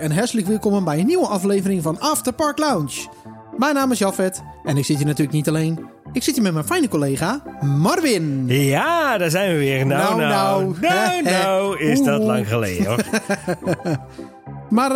En hartelijk welkom bij een nieuwe aflevering van After Park Lounge. Mijn naam is Jafet en ik zit hier natuurlijk niet alleen. Ik zit hier met mijn fijne collega Marvin. Ja, daar zijn we weer. Nou, Nou, nou, nou, nou. nou, is dat lang geleden hoor. Maar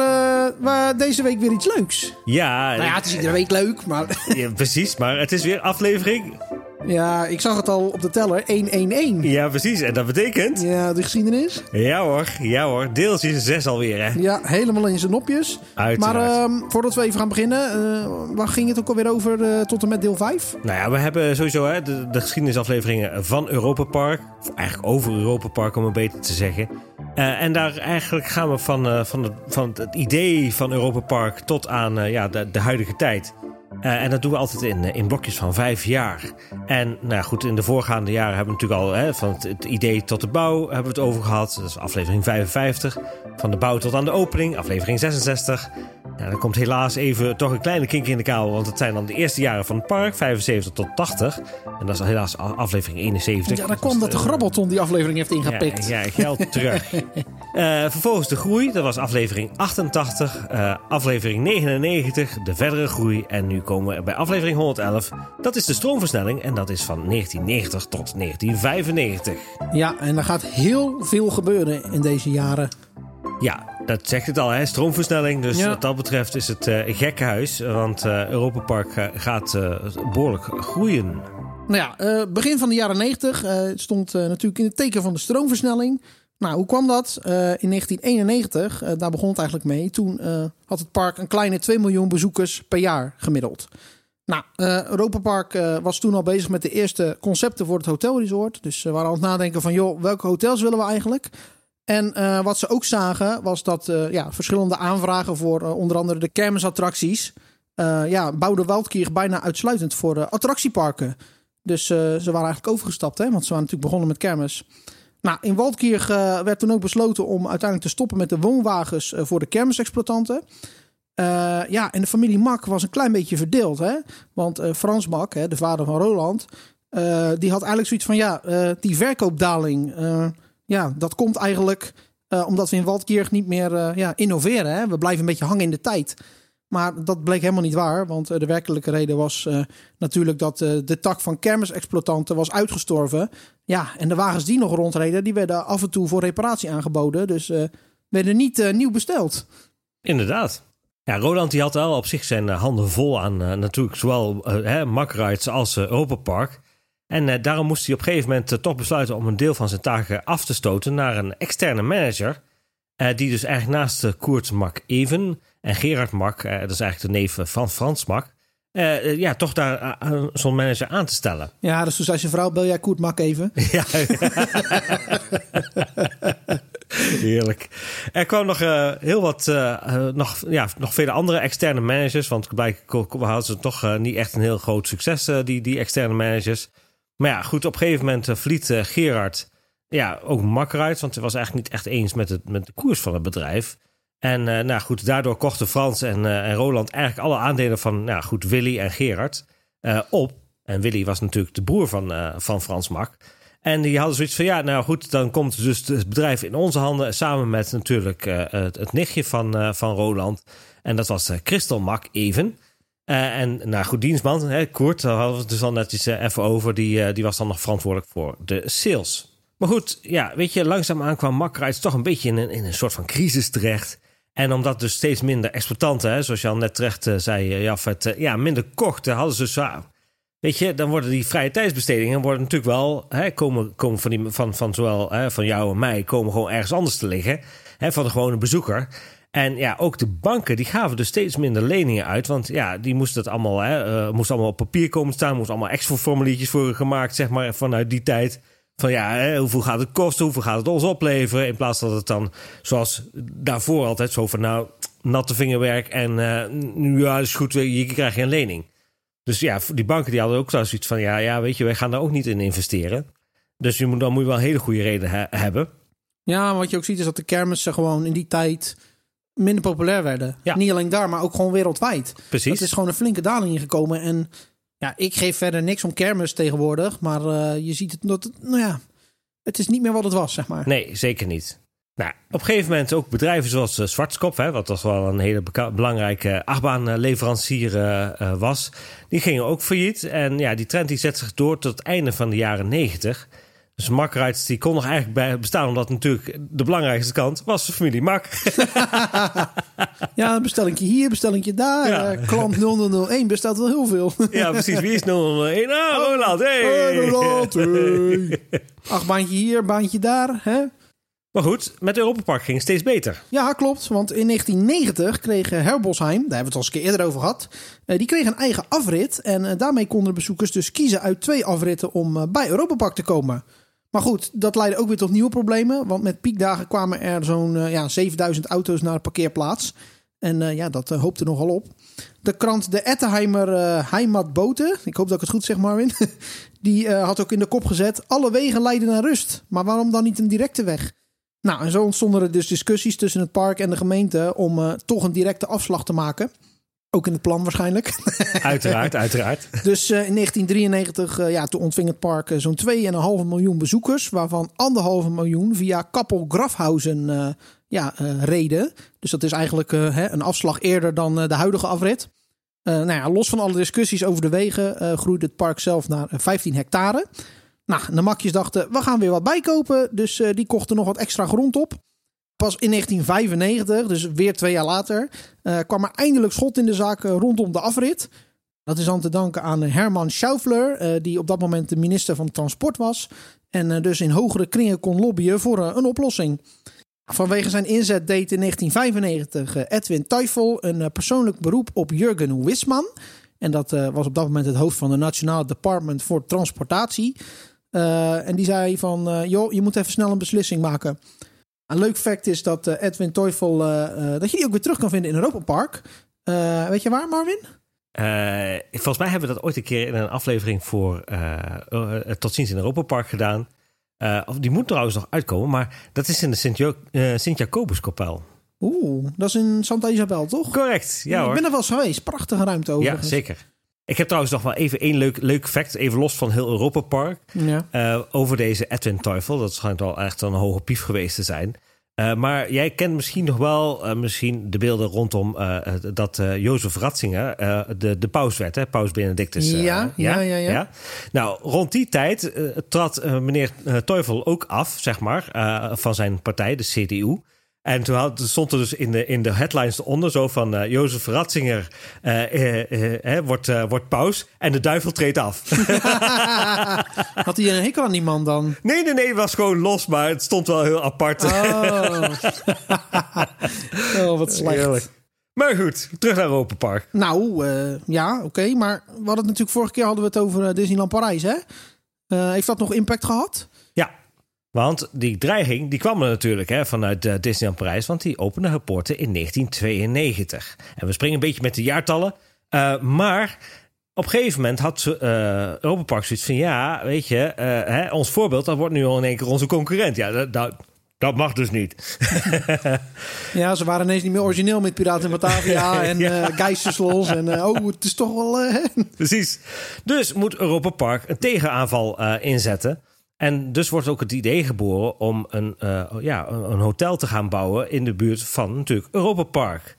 we- deze week weer iets leuks. Ja, Nou ja, het is iedere week leuk, maar ja, precies. Maar het is weer aflevering. Ja, ik zag het al op de teller, 111. Ja, precies. En dat betekent... Ja, de geschiedenis. Ja hoor, ja hoor. Deeltje 6 alweer hè. Ja, helemaal in zijn nopjes. Uiteraard. Maar ehm, voordat we even gaan beginnen, eh, waar ging het ook alweer over eh, tot en met deel 5? Nou ja, we hebben sowieso hè, de, de geschiedenisafleveringen van Europa Park. Of eigenlijk over Europa Park, om het beter te zeggen. Eh, en daar eigenlijk gaan we van, van, het, van het idee van Europa Park tot aan ja, de, de huidige tijd. Eh, en dat doen we altijd in, eh, in blokjes van vijf jaar. En nou ja, goed, in de voorgaande jaren hebben we natuurlijk al hè, van het, het idee tot de bouw hebben we het over gehad. Dat is aflevering 55. Van de bouw tot aan de opening, aflevering 66. Ja, dan komt helaas even toch een kleine kink in de kabel. Want het zijn dan de eerste jaren van het park, 75 tot 80. En dat is helaas aflevering 71. Ja, dan kwam dat de grabbelton die aflevering heeft ingepikt. Ja, ja, geld terug. Eh, vervolgens de groei, dat was aflevering 88. eh, aflevering 99, de verdere groei. En nu komen we bij aflevering 111. Dat is de stroomversnelling en dat is van 1990 tot 1995. Ja, en er gaat heel veel gebeuren in deze jaren. Ja, dat zegt het al, hè? stroomversnelling. Dus Ja. wat dat betreft is het eh, een gekkenhuis. Want eh Europa Park eh, gaat eh, behoorlijk groeien. Nou ja, begin van de jaren 90 eh, het stond natuurlijk in het teken van de stroomversnelling. Nou, hoe kwam dat? Eh, in 1991, eh, daar begon het eigenlijk mee. Toen eh, had het park een kleine 2 miljoen bezoekers per jaar gemiddeld. Nou, Europa Park was toen al bezig met de eerste concepten voor het hotelresort. Dus ze waren aan het nadenken van, joh, welke hotels willen we eigenlijk? En wat ze ook zagen was dat ja, verschillende aanvragen voor onder andere de kermisattracties... ja, bouwde Waldkirch bijna uitsluitend voor attractieparken. Dus ze waren eigenlijk overgestapt, hè, want ze waren natuurlijk begonnen met kermis. Nou, in Waldkirch eh, werd toen ook besloten om uiteindelijk te stoppen met de woonwagens eh, voor de kermisexploitanten. Eh, ja, en de familie Mak was een klein beetje verdeeld, hè? Want Frans Mak, hè, de vader van Roland, die had eigenlijk zoiets van: ja, die verkoopdaling, ja, dat komt eigenlijk omdat we in Waldkirch niet meer ja, innoveren. Hè? We blijven een beetje hangen in de tijd. Maar dat bleek helemaal niet waar, want eh, de werkelijke reden was eh, natuurlijk dat eh, de tak van kermisexploitanten was uitgestorven. Ja, en de wagens die nog rondreden, die werden af en toe voor reparatie aangeboden. Dus werden niet nieuw besteld. Inderdaad. Ja, Roland die had wel op zich zijn handen vol aan natuurlijk zowel Rides als Europa Park. En daarom moest hij op een gegeven moment toch besluiten om een deel van zijn taken af te stoten naar een externe manager. die dus eigenlijk naast uh, Koert Mak Even en Gerard Mak, eh, dat is eigenlijk de neef van Frans Mak, eh, eh, ja, toch daar zo'n manager aan te stellen. Ja, dus zei zijn vrouw, bel jij Koert Mak even? Ja. Heerlijk. Er kwam nog heel wat, nog, ja, nog vele andere externe managers. Want blijkbaar hadden ze toch niet echt een heel groot succes, die, die externe managers. Maar ja, goed, op een gegeven moment vliet uh, Gerard ja, ook makker uit. Want hij was eigenlijk niet echt eens met, het, met de koers van het bedrijf. En uh, nou goed, daardoor kochten Frans en, uh, en Roland eigenlijk alle aandelen van nou goed, Willy en Gerard uh, op. En Willy was natuurlijk de broer van, van Frans Mak. En die hadden zoiets van, ja, nou goed, dan komt dus het bedrijf in onze handen... samen met natuurlijk het, het, nichtje van, van Roland. En dat was Christel Mak even. En nou goed, dienstman, hè, Koert, daar hadden we het dus al netjes uh, even over... Die, die was dan nog verantwoordelijk voor de sales. Maar goed, ja, weet je, langzaamaan kwam Makrides toch een beetje in een, in een soort van crisis terecht... En omdat dus steeds minder exploitanten, hè, zoals je al net terecht uh, zei, Jafet, uh, ja, minder kochten, hadden ze zo. Weet je, dan worden die vrije tijdsbestedingen worden natuurlijk wel, hè, komen, komen van, die, van, van zowel hè, van jou en mij, komen gewoon ergens anders te liggen. Hè, van de gewone bezoeker. En ja, ook de banken die gaven dus steeds minder leningen uit. Want ja, die moesten het allemaal, hè, moest allemaal op papier komen staan. Moest allemaal extra formuliertjes voor gemaakt, zeg maar, vanuit die tijd. Van ja, hè, hoeveel gaat het kosten? Hoeveel gaat het ons opleveren? In plaats dat het dan, zoals daarvoor altijd, zo van nou, natte vingerwerk. En uh, nu ja, is goed, je krijgt geen lening. Dus ja, die banken die hadden ook zoiets van ja, ja, weet je, wij gaan daar ook niet in investeren. Dus je moet, dan moet je wel een hele goede reden he hebben. Ja, wat je ook ziet is dat de kermissen gewoon in die tijd minder populair werden. Ja. Niet alleen daar, maar ook gewoon wereldwijd. Precies. Dat is gewoon een flinke daling ingekomen. En ja, ik geef verder niks om kermis tegenwoordig. Maar uh, je ziet het, dat, nou ja, het is niet meer wat het was, zeg maar. Nee, zeker niet. Nou, op een gegeven moment ook bedrijven zoals uh, Zwartskop, hè, wat toch wel een hele belangrijke achtbaanleverancier uh, was, die gingen ook failliet. En ja, die trend die zet zich door tot het einde van de jaren negentig. Dus Rides die kon nog eigenlijk bij bestaan, omdat natuurlijk de belangrijkste kant was de familie Mak. ja, bestellingje hier, bestellingje daar. Ja. Uh, klant 0001 bestelt wel heel veel. ja, precies. Wie is 0001? Ah, Roland. Hey. Roland, hey. Ach, baantje hier, baantje daar. Hè? Maar goed, met Europa Park ging het steeds beter. Ja, klopt. Want in 1990 kreeg Herbosheim, daar hebben we het al eens een keer eerder over gehad, die kreeg een eigen afrit. En daarmee konden bezoekers dus kiezen uit twee afritten om bij Europa Park te komen. Maar goed, dat leidde ook weer tot nieuwe problemen. Want met piekdagen kwamen er zo'n ja, 7000 auto's naar de parkeerplaats. En uh, ja, dat uh, hoopte nogal op. De krant De Etteheimer Heimatboten, ik hoop dat ik het goed zeg Marvin, die had ook in de kop gezet... alle wegen leiden naar rust, maar waarom dan niet een directe weg? Nou, en zo ontstonden er dus discussies tussen het park en de gemeente... om toch een directe afslag te maken... Ook in het plan waarschijnlijk. Uiteraard, uiteraard. Dus uh, in 1993 uh, ja, toen ontving het park uh, zo'n 2,5 miljoen bezoekers. Waarvan 1,5 miljoen via Kappel Grafhausen ja, reden. Dus dat is eigenlijk hè, een afslag eerder dan de huidige afrit. nou ja, los van alle discussies over de wegen groeide het park zelf naar 15 hectare. Nou, de makjes dachten, we gaan weer wat bijkopen. Dus die kochten nog wat extra grond op. Pas in 1995, dus weer twee jaar later, uh, kwam er eindelijk schot in de zaak uh, rondom de afrit. Dat is dan te danken aan Herman Schaufler, uh, die op dat moment de minister van Transport was. En dus in hogere kringen kon lobbyen voor een oplossing. Vanwege zijn inzet deed in 1995 Edwin Teufel een persoonlijk beroep op Jurgen Wisman. En dat was op dat moment het hoofd van de Nationaal Department voor Transportatie. en die zei van, joh, je moet even snel een beslissing maken. Een leuk fact is dat uh, Edwin Teufel, uh, dat je die ook weer terug kan vinden in Europa Park. weet je waar, Marvin? volgens mij hebben we dat ooit een keer in een aflevering voor Tot ziens in Europa Park gedaan. of die moet trouwens nog uitkomen, maar dat is in de Sint-Jacobuskapel. Oeh, dat is in Santa Isabel, toch? Correct, ja, ja hoor. Ik ben er wel eens geweest. Prachtige ruimte over. Ja, zeker. Ik heb trouwens nog wel even één leuk, leuk fact, even los van heel Europa Park. Ja. Uh, over deze Edwin Teufel. Dat schijnt wel echt een hoge pief geweest te zijn. Uh, maar jij kent misschien nog wel uh, misschien de beelden rondom dat Jozef Ratzinger de, de paus werd, hè? paus Benedictus. Ja, ja, ja, ja, ja, Nou, rond die tijd trad meneer Teufel ook af, zeg maar, van zijn partij, de CDU. En toen had, stond er dus in de, in de headlines eronder zo van uh, Jozef Ratzinger uh, uh, wordt, wordt paus en de duivel treedt af. had hij een hekel aan die man dan? Nee, nee, nee, het was gewoon los, maar het stond wel heel apart. Oh, oh wat slecht. Heerlijk. Maar goed, terug naar Europa Park. Nou, ja, oké. Okay, maar we hadden het natuurlijk vorige keer hadden we het over Disneyland Parijs, hè? heeft dat nog impact gehad? Want die dreiging die kwam er natuurlijk hè, vanuit uh, Disneyland Parijs, want die opende hun poorten in 1992. En we springen een beetje met de jaartallen. Uh, maar op een gegeven moment had uh, Europa Park zoiets van: ja, weet je, hè, ons voorbeeld, dat wordt nu al in één keer onze concurrent. Ja, dat, dat, dat mag dus niet. ja, ze waren ineens niet meer origineel met Piraten in Batavia en ja. uh, Geisteslos. En uh, oh, het is toch wel... Uh... Precies. Dus moet Europa Park een tegenaanval inzetten. En dus wordt ook het idee geboren om een, uh, ja, een hotel te gaan bouwen in de buurt van natuurlijk Europa Park.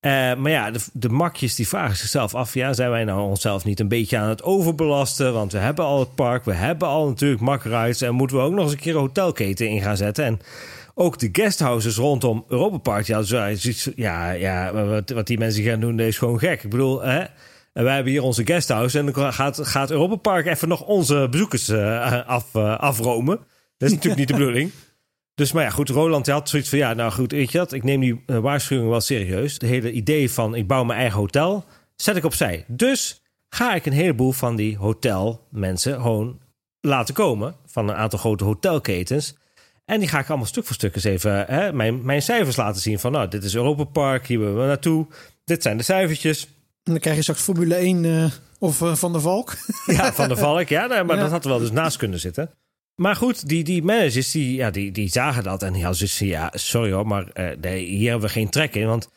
Uh, maar ja, de, de, makjes die vragen zichzelf af: ja, zijn wij nou onszelf niet een beetje aan het overbelasten? Want we hebben al het park, we hebben al natuurlijk makrides en moeten we ook nog eens een keer een hotelketen in gaan zetten. En ook de guesthouses rondom Europa Park, ja, ja, ja wat, wat die mensen gaan doen, is gewoon gek. Ik bedoel, hè? En wij hebben hier onze guesthouse. En dan gaat, gaat Europa Park even nog onze bezoekers uh, af, uh, afromen. Dat is natuurlijk niet de bedoeling. Dus, maar ja, goed, Roland had zoiets van... Ja, nou goed, weet je wat, ik neem die uh, waarschuwing wel serieus. De hele idee van ik bouw mijn eigen hotel, zet ik opzij. Dus ga ik een heleboel van die hotelmensen gewoon laten komen. Van een aantal grote hotelketens. En die ga ik allemaal stuk voor stuk eens even hè, mijn, mijn cijfers laten zien. Van nou, dit is Europa Park, hier willen we naartoe. Dit zijn de cijfertjes. En dan krijg je straks Formule 1 uh, eh, of uh, Van der Valk. Ja, Van der Valk. Ja, nee, maar ja. dat had er wel dus naast kunnen zitten. Maar goed, die, die managers die, ja, die, die zagen dat en die hadden dus ja, sorry hoor, maar uh, nee, hier hebben we geen trek in. Want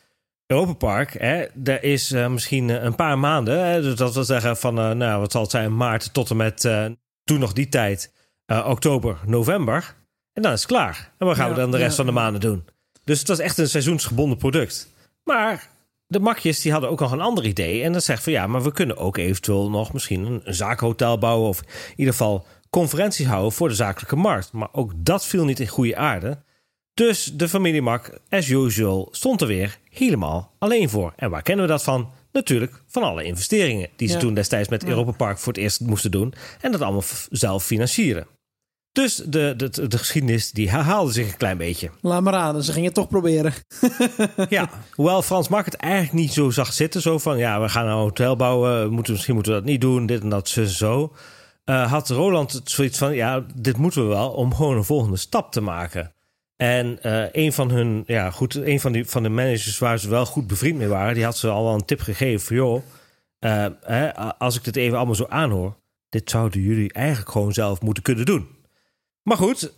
Europa Park, hè, er is misschien een paar maanden, hè, dus dat wil zeggen van, nou, wat zal het zijn, maart tot en met toen nog die tijd, oktober, november. En dan is het klaar. En wat gaan we dan de rest ja, van de maanden doen? Dus het was echt een seizoensgebonden product. Maar de makjes die hadden ook nog een ander idee. En dat zegt van ja, maar we kunnen ook eventueel nog misschien een, een zakenhotel bouwen. Of in ieder geval conferenties houden voor de zakelijke markt. Maar ook dat viel niet in goede aarde. Dus de familie Mak, as usual, stond er weer helemaal alleen voor. En waar kennen we dat van? Natuurlijk van alle investeringen die ze Ja. toen destijds met. Europa Park voor het eerst moesten doen. En dat allemaal zelf financieren. Dus de, de, de geschiedenis die herhaalde zich een klein beetje. Laat maar raden, ze gingen het toch proberen. Ja, hoewel Frans Mak het eigenlijk niet zo zag zitten. Zo van, ja, we gaan een hotel bouwen. we Moeten, misschien moeten we dat niet doen. Dit en dat, zo, zo. Eh, had Roland het zoiets van, ja, dit moeten we wel om gewoon een volgende stap te maken. En eh, een van hun, ja, goed, een van, die, van de managers waar ze wel goed bevriend mee waren, die had ze al wel een tip gegeven van, joh, eh, hè, als ik dit even allemaal zo aanhoor, dit zouden jullie eigenlijk gewoon zelf moeten kunnen doen. Maar goed,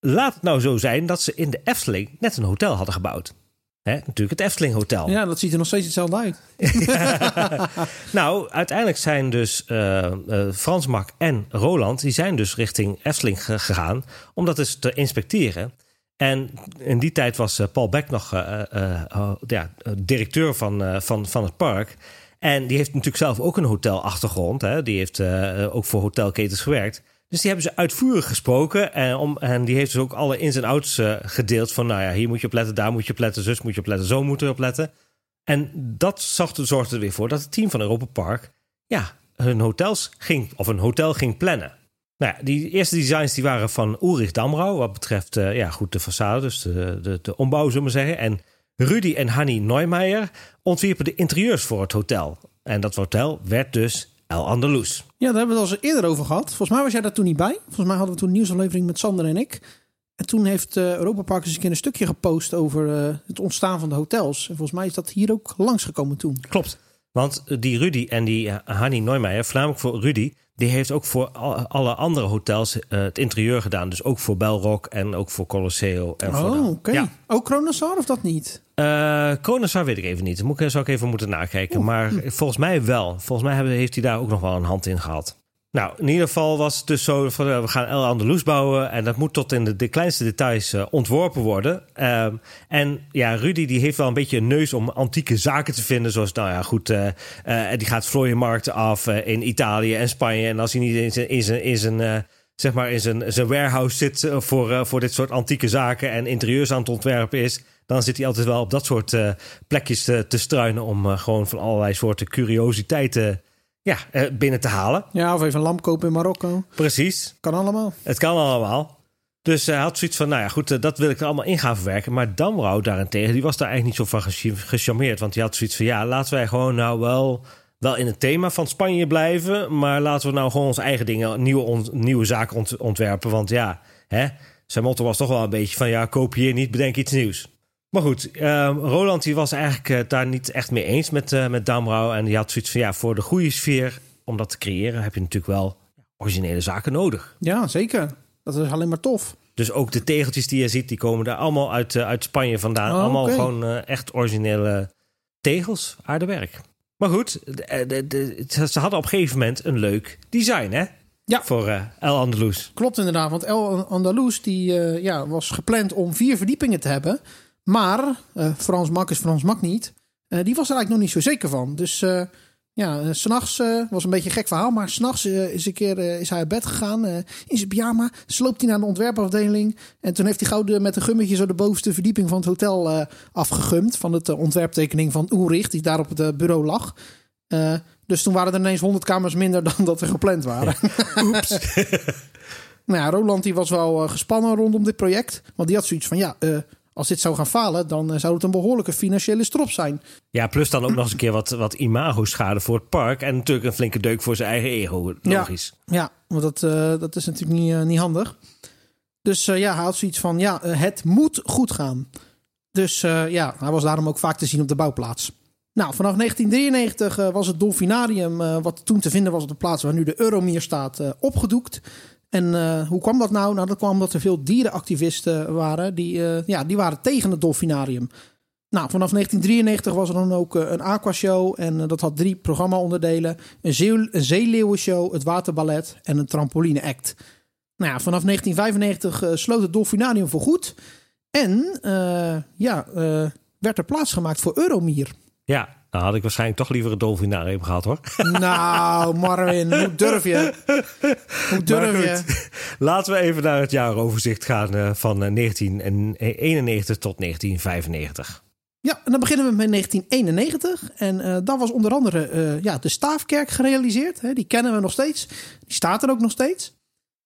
laat het nou zo zijn dat ze in de Efteling net een hotel hadden gebouwd. Hè, natuurlijk het Efteling Hotel. Ja, dat ziet er nog steeds hetzelfde uit. Nou, uiteindelijk zijn dus eh, Frans Mak en Roland... die zijn dus richting Efteling ge- gegaan... om dat eens te inspecteren. En in die tijd was eh, Paul Beck nog ja, directeur van, van, van het park... En die heeft natuurlijk zelf ook een hotelachtergrond. Hè? Die heeft ook voor hotelketens gewerkt. Dus die hebben ze uitvoerig gesproken. En, om, en die heeft dus ook alle ins en outs eh, gedeeld. Van nou ja, hier moet je op letten, daar moet je op letten, zus moet je op letten, zo moet je op letten. En dat zorgde, er weer voor dat het team van Europa Park ja, hun hotels ging, of een hotel ging plannen. Nou ja, die eerste designs die waren van Ulrich Damrau, wat betreft eh, ja, goed, de façade, dus de, de, de ombouw, zullen we zeggen. En Rudy en Hanny Neumeijer ontwierpen de interieurs voor het hotel. En dat hotel werd dus El Andalus. Ja, daar hebben we het al eens eerder over gehad. Volgens mij was jij daar toen niet bij. Volgens mij hadden we toen een nieuwsaflevering met Sander en ik. En toen heeft eh Europa Park eens een keer een stukje gepost over eh, het ontstaan van de hotels. En volgens mij is dat hier ook langsgekomen toen. Klopt. Want die Rudy en die eh, Hanny Neumeijer, voornamelijk voor Rudy, die heeft ook voor al- alle andere hotels eh, het interieur gedaan. Dus ook voor Belrock en ook voor Colosseo. En Oh, oké. Ja. Ook Kronasar of dat niet? Kronasar weet ik even niet. Moet ik, zou ik even moeten nakijken. Maar volgens mij wel. Volgens mij heeft hij daar ook nog wel een hand in gehad. Nou, in ieder geval was het dus zo van eh, we gaan El Andalus bouwen en dat moet tot in de, kleinste details eh, ontworpen worden. Ehm, en ja, Rudy die heeft wel een beetje een neus om antieke zaken te vinden, zoals nou ja, goed, eh, die gaat vlooienmarkten af in Italië en Spanje. En als hij niet in zijn, in zijn, in zijn zeg maar in zijn, zijn warehouse zit voor, voor dit soort antieke zaken en interieurs aan het ontwerpen is, dan zit hij altijd wel op dat soort plekjes te, te struinen om gewoon van allerlei soorten curiositeiten ja, eh, binnen te halen. Ja, of even een lamp kopen in Marokko. Precies. Kan allemaal. Het kan allemaal. Dus hij had zoiets van, nou ja, goed, eh, dat wil ik er allemaal in gaan verwerken. Maar Damrau daarentegen, die was daar eigenlijk niet zo van gecharmeerd. Want die had zoiets van, ja, laten wij gewoon nou wel, wel in het thema van Spanje blijven. Maar laten we nou gewoon onze eigen dingen, nieuwe, on- nieuwe zaken ont- ontwerpen. Want ja, hè, zijn motto was toch wel een beetje van, ja, kopieer niet, bedenk iets nieuws. Maar goed, eh, Roland die was eigenlijk eh, daar niet echt mee eens met, eh met Damrau. En die had zoiets van, ja, voor de goede sfeer, om dat te creëren, heb je natuurlijk wel originele zaken nodig. Ja, zeker. Dat is alleen maar tof. Dus ook de tegeltjes die je ziet, die komen daar allemaal uit, eh, uit Spanje vandaan. Oh, allemaal gewoon echt originele tegels, aardewerk. Maar goed, de- de- de- ze hadden op een gegeven moment een leuk design, hè? Ja. Voor El Andalus. Klopt inderdaad, want El Andalus die, ja, was gepland om vier verdiepingen te hebben. Maar eh, Frans Mak is Frans Mak niet. Eh, die was er eigenlijk nog niet zo zeker van. Dus eh ja, eh, s'nachts was een beetje een gek verhaal. Maar s'nachts is, een keer, is hij uit bed gegaan in zijn pyjama. Sloopt hij naar de ontwerpafdeling. En toen heeft hij gauw de- met een gummetje zo de bovenste verdieping van het hotel afgegumd. Van het ontwerptekening van Ulrich, die daar op het bureau lag. Dus toen waren er ineens 100 kamers minder dan dat er gepland waren. Oeps. nou ja, Roland die was wel gespannen rondom dit project. Want die had zoiets van, ja, als dit zou gaan falen... dan eh, zou het een behoorlijke financiële strop zijn. Ja, plus dan ook nog eens een keer wat, wat imago-schade voor het park. En natuurlijk een flinke deuk voor zijn eigen ego, logisch. Ja, want dat, eh, dat is natuurlijk niet, eh, niet handig. Dus ja, hij had zoiets van, ja, het moet goed gaan. Dus ja, hij was daarom ook vaak te zien op de bouwplaats. Nou, vanaf 1993 eh, was het Dolfinarium, wat toen te vinden was op de plaats waar nu de Euromier staat, opgedoekt. En eh, hoe kwam dat nou? Nou, dat kwam omdat er veel dierenactivisten waren. Die, eh, ja, die waren tegen het Dolfinarium. Nou, vanaf 1993 was er dan ook eh, een aquashow. En dat had drie programma-onderdelen. Een, zeeuw, een zeeleeuwenshow, het waterballet en een trampoline-act. Nou ja, vanaf 1995 uh, sloot het Dolfinarium voor goed. En uh, ja, uh, werd er plaats gemaakt voor Euromier. Ja, dan had ik waarschijnlijk toch liever het Dolfinarium gehad hoor. Nou, Marvin, hoe durf je? Hoe durf je? Laten we even naar het jaaroverzicht gaan uh, van 1991 tot 1995. Ja, en dan beginnen we met 1991. En uh, dat was onder andere uh, ja, de Staafkerk gerealiseerd. Hè, die kennen we nog steeds. Die staat er ook nog steeds.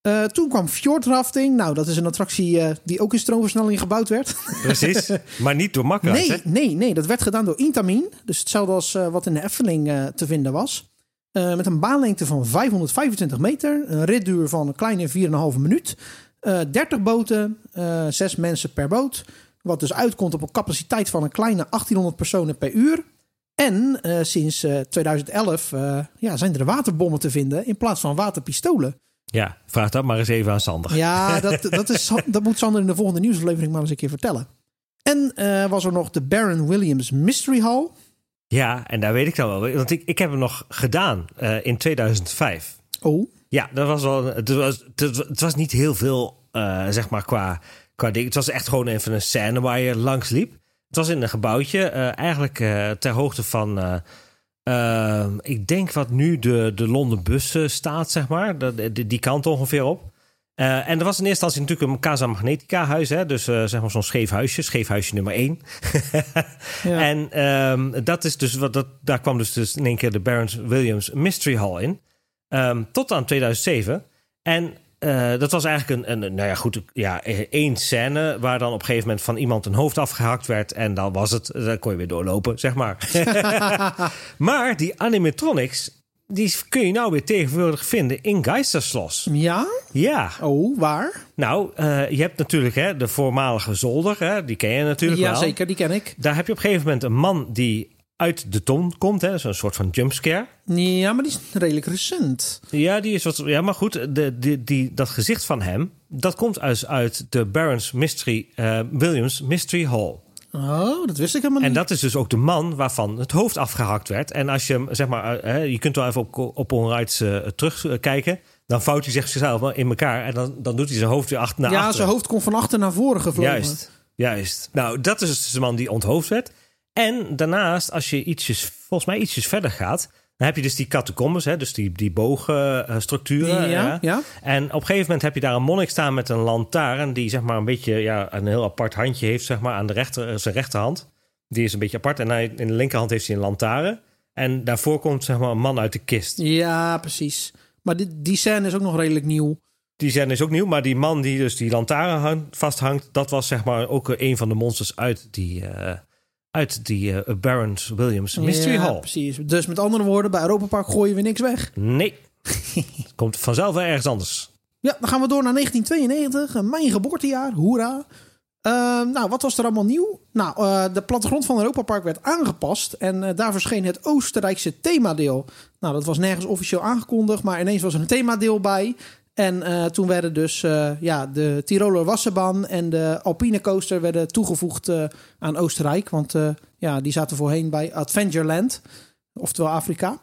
Uh, toen kwam fjordrafting. Nou, dat is een attractie uh, die ook in stroomversnelling gebouwd werd. Precies, maar niet door Makka. Nee, nee, nee, dat werd gedaan door Intamin. Dus hetzelfde als uh, wat in de Efteling te vinden was. met een baanlengte van 525 meter. Een ritduur van een kleine 4,5 minuut. 30 boten, 6 mensen per boot. Wat dus uitkomt op een capaciteit van een kleine 1800 personen per uur. En sinds 2011 ja, zijn er waterbommen te vinden in plaats van waterpistolen. Ja, vraag dat maar eens even aan Sander. Ja, dat, dat, is, dat moet Sander in de volgende nieuwsaflevering maar eens een keer vertellen. En uh, was er nog de Baron Williams Mystery Hall. Ja, en daar weet ik dan wel. Want ik, ik heb hem nog gedaan uh, in 2005. Oh. Ja, dat was wel. Het was, het was niet heel veel, uh, zeg maar, qua, qua ding. Het was echt gewoon even een scène waar je langs liep. Het was in een gebouwtje, eigenlijk ter hoogte van uh, ik denk wat nu de, de Londen bus staat, zeg maar. De, de, die kant ongeveer op. Uh, en er was in eerste instantie natuurlijk een Casa Magnetica huis. Hè? Dus uh, zeg maar zo'n scheef huisje. Scheef huisje nummer 1. ja. En um, dat is dus, wat, dat, daar kwam dus, dus in één keer de Barons Williams Mystery Hall in. Um, tot aan 2007. En uh, dat was eigenlijk een, een, nou ja, goed, ja, één scène waar dan op een gegeven moment van iemand een hoofd afgehakt werd en dan was het, dan kon je weer doorlopen, zeg maar. maar die animatronics, die kun je nou weer tegenwoordig vinden in Geisterslos. Ja? Ja. Oh, waar? Nou, uh, je hebt natuurlijk hè, de voormalige zolder, hè, die ken je natuurlijk ja, wel. Ja, zeker, die ken ik. Daar heb je op een gegeven moment een man die uit de ton komt. Hè? Zo'n soort van jumpscare. Ja, maar die is redelijk recent. Ja, die is wat. Ja, maar goed, de, die, die, dat gezicht van hem, dat komt uit, uit de Barons Mystery uh, Williams Mystery Hall. Oh, dat wist ik helemaal niet. En dat is dus ook de man waarvan het hoofd afgehakt werd. En als je zeg maar, uh, je kunt wel even op, op onrights uh, terugkijken. Dan vouwt hij zichzelf in elkaar en dan, dan doet hij zijn hoofd weer achter naar ja, achteren. zijn hoofd komt van achter naar voren gevlogen. Juist, juist. Nou, dat is dus de man die onthoofd werd. En daarnaast, als je ietsjes, volgens mij ietsjes verder gaat, dan heb je dus die catacombes, hè, dus die, die boogstructuren. Ja, ja. ja. En op een gegeven moment heb je daar een monnik staan met een lantaarn, die zeg maar een beetje ja, een heel apart handje heeft, zeg maar, aan de rechter, zijn rechterhand. Die is een beetje apart. En hij, in de linkerhand heeft hij een lantaarn. En daarvoor komt zeg maar een man uit de kist. Ja, precies. Maar die, die scène is ook nog redelijk nieuw. Die scène is ook nieuw, maar die man die dus die lantaarn vasthangt, dat was zeg maar ook een van de monsters uit die, uh, uit die uh, Barons Williams Mystery ja, Hall. precies. Dus met andere woorden, bij Europa Park gooien we niks weg. Nee. Het komt vanzelf wel ergens anders. Ja, dan gaan we door naar 1992. Mijn geboortejaar. Hoera. Uh, nou, wat was er allemaal nieuw? Nou, uh, de plattegrond van Europa Park werd aangepast. En uh, daar verscheen het Oostenrijkse themadeel. Nou, dat was nergens officieel aangekondigd. Maar ineens was er een themadeel bij. En uh, toen werden dus uh, ja, de Tiroler Wasserbahn en de Alpine Coaster werden toegevoegd uh, aan Oostenrijk. Want ja, die zaten voorheen bij Adventureland, oftewel Afrika.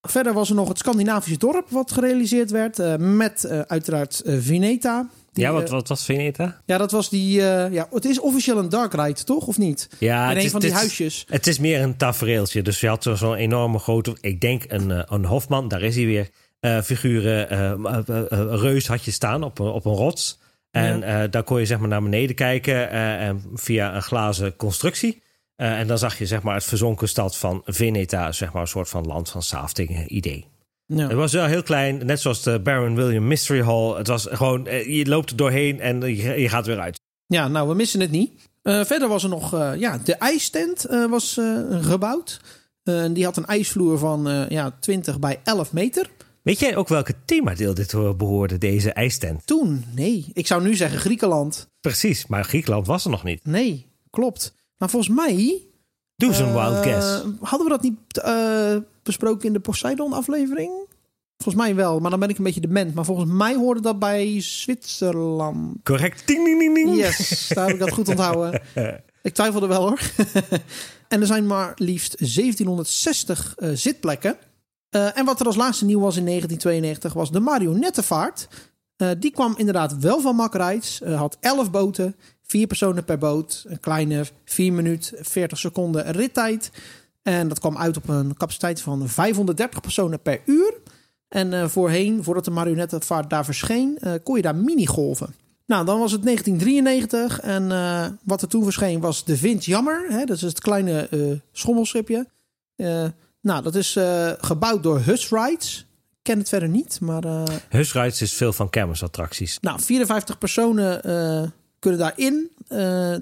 Verder was er nog het Scandinavische dorp wat gerealiseerd werd met uiteraard Vineta. Die, ja, wat, wat was Vineta? Ja, dat was die. ja, het is officieel een dark ride, toch? Of niet? Ja, In een is, van die het huisjes. Is, het is meer een tafereeltje. Dus je had zo'n enorme grote. Ik denk een, een Hofman, daar is hij weer. Uh, figuren, uh, uh, reus had je staan op, op een rots. En ja. daar kon je zeg maar naar beneden kijken en via een glazen constructie. en dan zag je zeg maar het verzonken stad van Veneta, zeg maar een soort van land van Saftingen idee. Ja. Het was wel heel klein, net zoals de Baron William Mystery Hall. Het was gewoon, je loopt er doorheen en je, je gaat weer uit. Ja, nou, we missen het niet. verder was er nog, ja, de ijstent was gebouwd. die had een ijsvloer van ja, 20 bij 11 meter. Weet jij ook welke themadeel dit behoorde, deze ijstent? Toen? Nee. Ik zou nu zeggen Griekenland. Precies, maar Griekenland was er nog niet. Nee, klopt. Maar volgens mij... Doe eens een uh, wild guess. Hadden we dat niet uh, besproken in de Poseidon-aflevering? Volgens mij wel, maar dan ben ik een beetje dement. Maar volgens mij hoorde dat bij Zwitserland. Correct. Ding, ding, ding, ding. Yes, daar heb ik dat goed onthouden. ik twijfelde wel hoor. en er zijn maar liefst 1760 uh, zitplekken. Uh, en wat er als laatste nieuw was in 1992 was de marionettenvaart. Eh, die kwam inderdaad wel van Mack. Eh, had 11 boten, vier personen per boot. Een kleine 4 minuten 40 seconden rittijd. En dat kwam uit op een capaciteit van 530 personen per uur. En eh, voorheen, voordat de marionettenvaart daar verscheen, eh, kon je daar minigolven. Nou, dan was het 1993 en eh, wat er toen verscheen was de Vint Jammer. Hè, dat is het kleine eh, schommelschipje. Eh, nou, dat is eh, gebouwd door Hus Rides. Ik ken het verder niet, maar eh, Husrides is veel van kermisattracties. nou, 54 personen eh, kunnen daarin.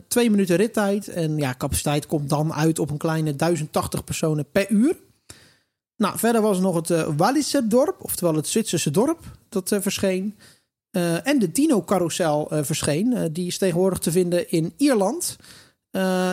Twee minuten rittijd. En ja, capaciteit komt dan uit op een kleine 1080 personen per uur. Nou, verder was er nog het Walliser dorp, oftewel het Zwitserse dorp, dat verscheen. En de Dino Carousel eh, verscheen. Die is tegenwoordig te vinden in Ierland.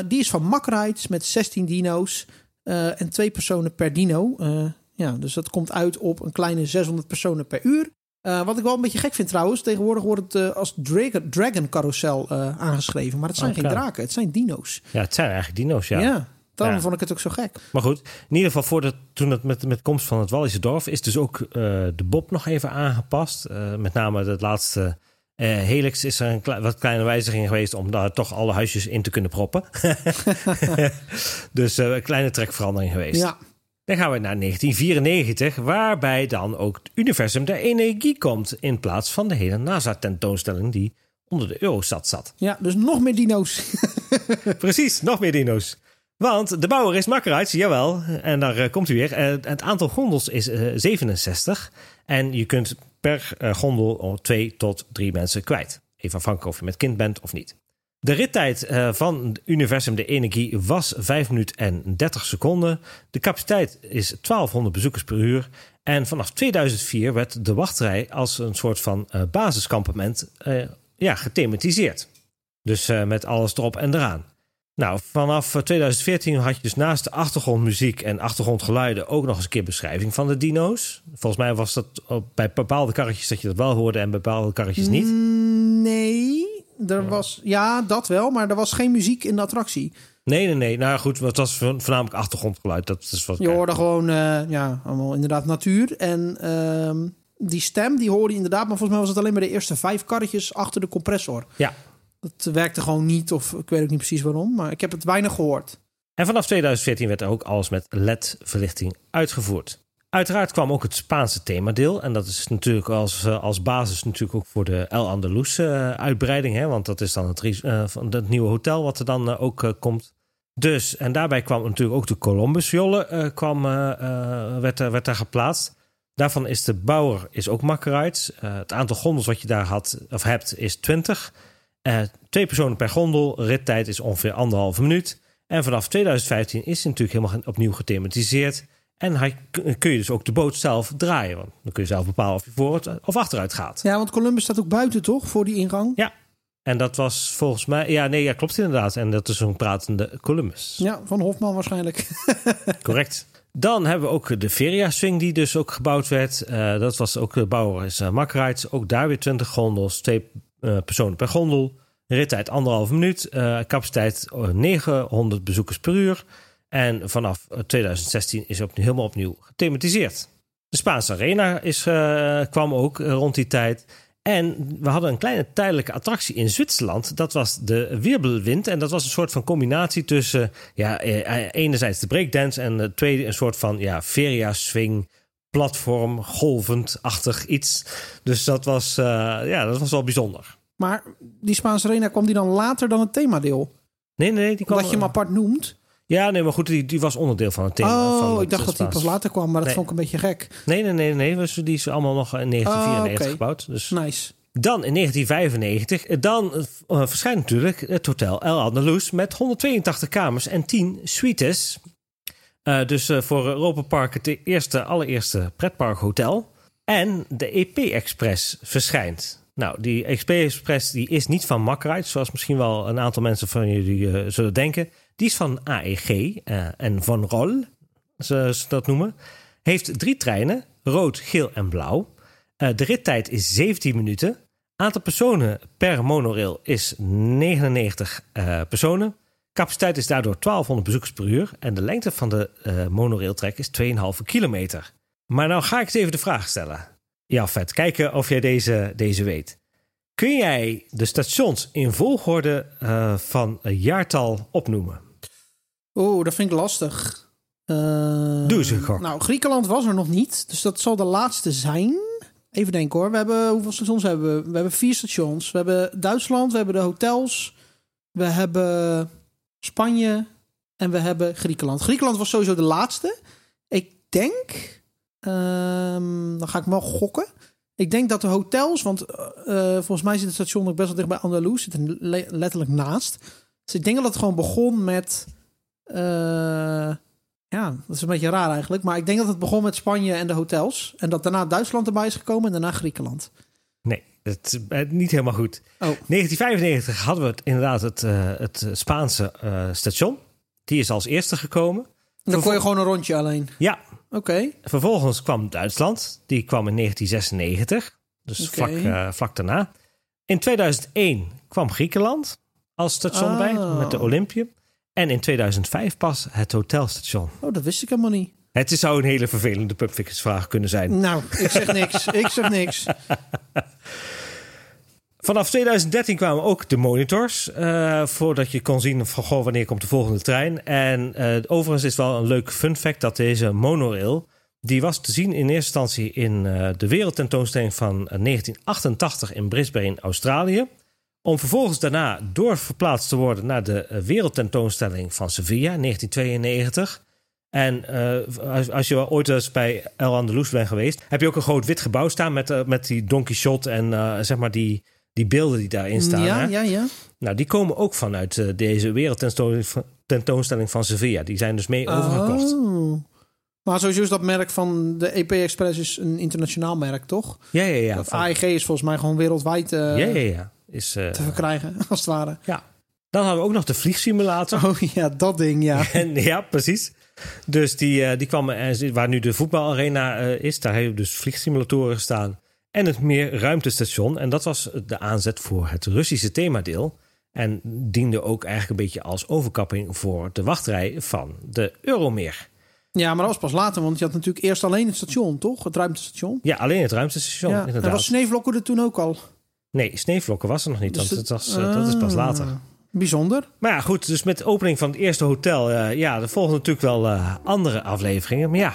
Die is van Mack Rides met 16 dino's eh, en twee personen per dino. Eh, ja, dus dat komt uit op een kleine 600 personen per uur. Eh, wat ik wel een beetje gek vind trouwens, tegenwoordig wordt het als Dragon, Dragon Carousel aangeschreven. Maar het zijn Oké. geen draken, het zijn dino's. Ja, het zijn eigenlijk dino's, ja. Ja, daarom Ja. vond ik het ook zo gek. Maar goed, in ieder geval voordat, toen het met, met komst van het Wallische dorp is dus ook de Bob nog even aangepast. Met name het laatste eh, Helix is er een kle- wat kleine wijziging geweest om daar toch alle huisjes in te kunnen proppen. dus eh, een kleine trekverandering geweest. Ja, Dan gaan we naar 1994, waarbij dan ook het universum der energie komt in plaats van de hele NASA-tentoonstelling die onder de Eurostat zat. ja dus nog meer dino's. Precies, nog meer dino's. Want de bouwer is Makkerites, jawel. En daar eh, komt hij weer. Eh, het aantal gondels is eh, 67. En je kunt per eh, gondel oh, twee tot drie mensen kwijt. Even afhankelijk of je met kind bent of niet. De rittijd eh, van Universum de Energie was 5 minuten en 30 seconden. De capaciteit is 1200 bezoekers per uur. En vanaf 2004 werd de wachtrij als een soort van eh, basiskampement eh, ja, gethematiseerd. Dus eh, met alles erop en eraan. Nou, vanaf eh, 2014 had je dus naast de achtergrondmuziek en achtergrondgeluiden ook nog eens een keer beschrijving van de dino's. Volgens mij was dat bij bepaalde karretjes dat je dat wel hoorde en bij bepaalde karretjes niet. Mm, Nee, er was... Ja, dat wel, maar er was geen muziek in de attractie. Nee, nee, nee. Nou goed, het was vo- voornamelijk achtergrondgeluid. Dat is wat Je hoorde gewoon, eh, ja, allemaal inderdaad natuur. En ehm, die stem, die hoorde je inderdaad. Maar volgens mij was het alleen maar de eerste vijf karretjes achter de compressor. Ja. Dat werkte gewoon niet, of ik weet ook niet precies waarom. Maar ik heb het weinig gehoord. En vanaf 2014 werd er ook alles met LED-verlichting uitgevoerd. Uiteraard kwam ook het Spaanse themadeel. En dat is natuurlijk als, eh, als basis natuurlijk ook voor de El Andalus eh, uitbreiding. Hè? Want dat is dan het, eh, van het nieuwe hotel wat er dan ook komt. Dus, en daarbij kwam natuurlijk ook de Columbus-jolle kwam, werd, er- werd daar geplaatst. Daarvan is de bouwer is ook Makkerites. Eh het aantal gondels wat je daar had, of hebt is 20. Eh, twee personen per gondel. Rittijd is ongeveer anderhalve minuut. En vanaf 2015 is het natuurlijk helemaal opnieuw gethematiseerd. En hij, kun je dus ook de boot zelf draaien. Want dan kun je zelf bepalen of je vooruit of achteruit gaat. Ja, want Columbus staat ook buiten, toch? Voor die ingang. Ja. En dat was volgens mij... Ja, nee, ja, klopt inderdaad. En dat is zo'n pratende Columbus. Ja, van Hofman waarschijnlijk. Correct. Dan hebben we ook de Feria Swing die dus ook gebouwd werd. Eh, dat was ook de bouwer is uh. Ook daar weer 20 gondels. Twee eh, personen per gondel. Rittijd anderhalve minuut. Eh, capaciteit eh, 900 bezoekers per uur. En vanaf eh, 2016 is het helemaal opnieuw gethematiseerd. De Spaanse Arena is, eh, kwam ook eh, rond die tijd. En we hadden een kleine tijdelijke attractie in Zwitserland. Dat was de Wirbelwind. En dat was een soort van combinatie tussen... Ja, eh, enerzijds de breakdance en het tweede een soort van ja, feria swing... platform, golvend-achtig iets. Dus dat was, eh, ja, dat was wel bijzonder. Maar die Spaanse arena kwam die dan later dan het themadeel? Nee, nee, die kwam... Omdat je hem apart noemt? Ja, nee, maar goed, die, die was onderdeel van het thema. Oh, van het ik dacht dat die pas later kwam, maar dat Nee. vond ik een beetje gek. Nee, nee, nee, nee. dus Die is allemaal nog in 1994 Oh, oké. gebouwd. Dus Nice. Dan in 1995, eh, dan eh, verschijnt natuurlijk het Hotel El Andalus met 182 kamers en 10 suites. Eh, dus eh, voor Europa Park het eerste, allereerste pretparkhotel. En de EP Express verschijnt. Nou, die EP Express die is niet van Makrite, zoals misschien wel een aantal mensen van jullie eh, zullen denken. Die is van AEG en Van Rol, zoals ze dat noemen. Heeft drie treinen, rood, geel en blauw. De rittijd is 17 minuten. Aantal personen per monorail is 99 eh, personen. Capaciteit is daardoor 1200 bezoekers per uur. En de lengte van de eh monorailtrek is 2,5 kilometer. Maar nou ga ik eens even de vraag stellen. Ja, vet. Kijken of jij deze, deze weet. Kun jij de stations in volgorde uh, van een jaartal opnoemen? Oeh, dat vind ik lastig. Uh, Doe eens een gok. Nou, Griekenland was er nog niet, dus dat zal de laatste zijn. Even denken hoor. We hebben, hoeveel stations hebben we? We hebben vier stations. We hebben Duitsland, we hebben de hotels, we hebben Spanje en we hebben Griekenland. Griekenland was sowieso de laatste. Ik denk, um, dan ga ik wel gokken. Ik denk dat de hotels, want uh, volgens mij zit het station ook best wel dicht bij Andalus, zit er letterlijk naast. Dus ik denk dat het gewoon begon met. Uh, ja, dat is een beetje raar eigenlijk. Maar ik denk dat het begon met Spanje en de hotels. En dat daarna Duitsland erbij is gekomen en daarna Griekenland. Het is niet helemaal goed. Oh. 1995 hadden we het, inderdaad het, uh, het Spaanse station. Die is als eerste gekomen. Dan kon je gewoon een rondje alleen? Ja. Oké. Vervolgens kwam Duitsland. Die kwam in 1996. Dus vlak, uh, vlak daarna. In 2001 kwam Griekenland als station bij Ah. met de Olympië. En in 2005 pas het hotelstation. Oh, dat wist ik helemaal niet. Het zou een hele vervelende pubfixvraag kunnen zijn. Nou, ik zeg niks. ik zeg niks. Vanaf 2013 kwamen ook de monitors. Uh, voordat je kon zien van goh, wanneer komt de volgende trein. En uh, overigens is wel een leuk fun fact dat deze monorail. Die was te zien in eerste instantie in uh, de wereldtentoonstelling van 1988 in Brisbane, Australië. Om vervolgens daarna doorverplaatst te worden naar de wereldtentoonstelling van Sevilla, 1992. En uh, als, als, je ooit eens bij El Andalus bent geweest, heb je ook een groot wit gebouw staan met, uh, met die Don Quixote en uh, zeg maar die, die beelden die daarin staan. Ja, hè? ja, ja. Nou, die komen ook vanuit deze wereldtentoonstelling van Sevilla. Die zijn dus mee overgekocht. Oh. Maar sowieso is dat merk van de EP Express is een internationaal merk, toch? Ja, ja, ja. Dat AEG is volgens mij gewoon wereldwijd ja, ja, ja. Is, te verkrijgen, als het ware. Ja. Dan hadden we ook nog de vliegsimulator. Oh ja, dat ding, ja. en, ja, precies. Dus die, uh, die kwam, waar nu de voetbalarena uh, is, daar hebben dus vliegsimulatoren gestaan. En het meer ruimtestation. En dat was de aanzet voor het Russische themadeel. En diende ook eigenlijk een beetje als overkapping voor de wachtrij van de Euromeer. Ja, maar dat was pas later, want je had natuurlijk eerst alleen het station, toch? Het ruimtestation. Ja, alleen het ruimtestation, ja. inderdaad. En was Sneevlokken er toen ook al? Nee, Sneevlokken was er nog niet, dus want het was, uh, dat is pas later. Bijzonder. Maar ja, goed, dus met de opening van het eerste hotel... Uh, ja, er volgen natuurlijk wel uh, andere afleveringen, maar ja...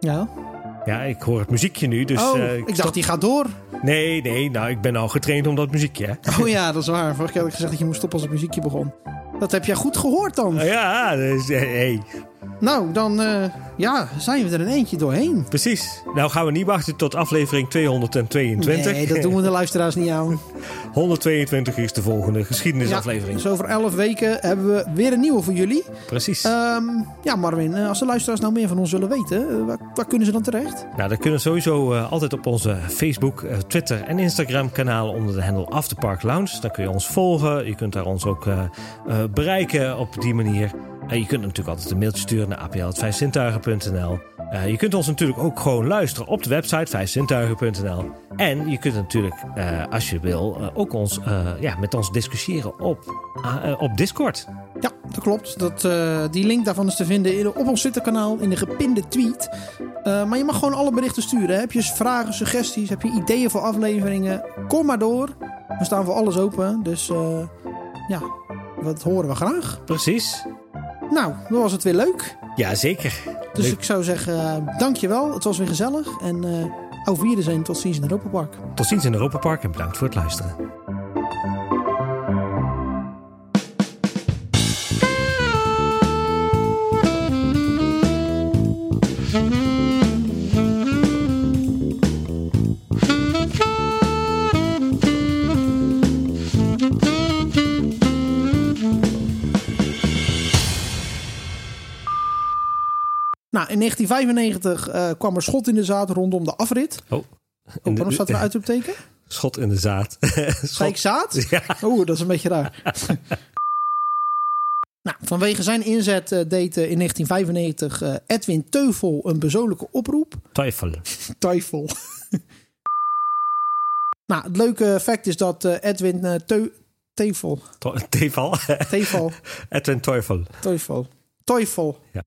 Ja. Ja, ik hoor het muziekje nu, dus... Oh, uh, ik, ik dacht, die gaat door. Nee, nee, nou, ik ben al getraind om dat muziekje, hè. Oh ja, dat is waar. Vorige keer had ik gezegd dat je moest stoppen als het muziekje begon. Dat heb jij goed gehoord dan. Ja, dus, hey. Nou, dan uh, ja, zijn we er een eentje doorheen. Precies. Nou gaan we niet wachten tot aflevering 222. Nee, dat doen we de luisteraars niet aan. 122 is de volgende geschiedenisaflevering. Ja, dus over 11 weken hebben we weer een nieuwe voor jullie. Precies. Um, ja, Marvin, als de luisteraars nou meer van ons willen weten, waar, waar kunnen ze dan terecht? Nou, dat kunnen sowieso uh, altijd op onze Facebook, uh, Twitter en Instagram kanalen onder de handle Afterpark Lounge. Dan kun je ons volgen. Je kunt daar ons ook uh, bereiken op die manier. En je kunt natuurlijk altijd een mailtje sturen naar apl.vijfzintuigen.nl. Uh, je kunt ons natuurlijk ook gewoon luisteren op de website vijfzintuigen.nl. En je kunt natuurlijk, uh, als je wil, uh, ook ons, ja, met ons discussiëren op, op Discord. Ja, dat klopt. Dat, die link daarvan is te vinden in, op ons Twitterkanaal in de gepinde tweet. maar je mag gewoon alle berichten sturen. Heb je vragen, suggesties, heb je ideeën voor afleveringen? Kom maar door. We staan voor alles open. Dus ja, dat horen we graag. Precies. Nou, dan was het weer leuk. Ja, zeker. Dus leuk. ik zou zeggen, uh, dankjewel. Het was weer gezellig. En uh, auf Wiedersehen. Tot ziens in Europa Park. Tot ziens in Europa Park en bedankt voor het luisteren. In 1995 uh, kwam er schot in de zaad rondom de afrit. Oh. Oh, waarom staat er een uitroepteken? Schot in de zaad. Zei ik zaad? Ja. Oeh, dat is een beetje raar. nou, vanwege zijn inzet uh, deed uh, in 1995 uh, Edwin Teuvel een persoonlijke oproep. Teufel. Teufel. nou, het leuke fact is dat Edwin Teu Tevel. Tevel. Tevel. Edwin Teufel. Teufel. Teufel. Ja.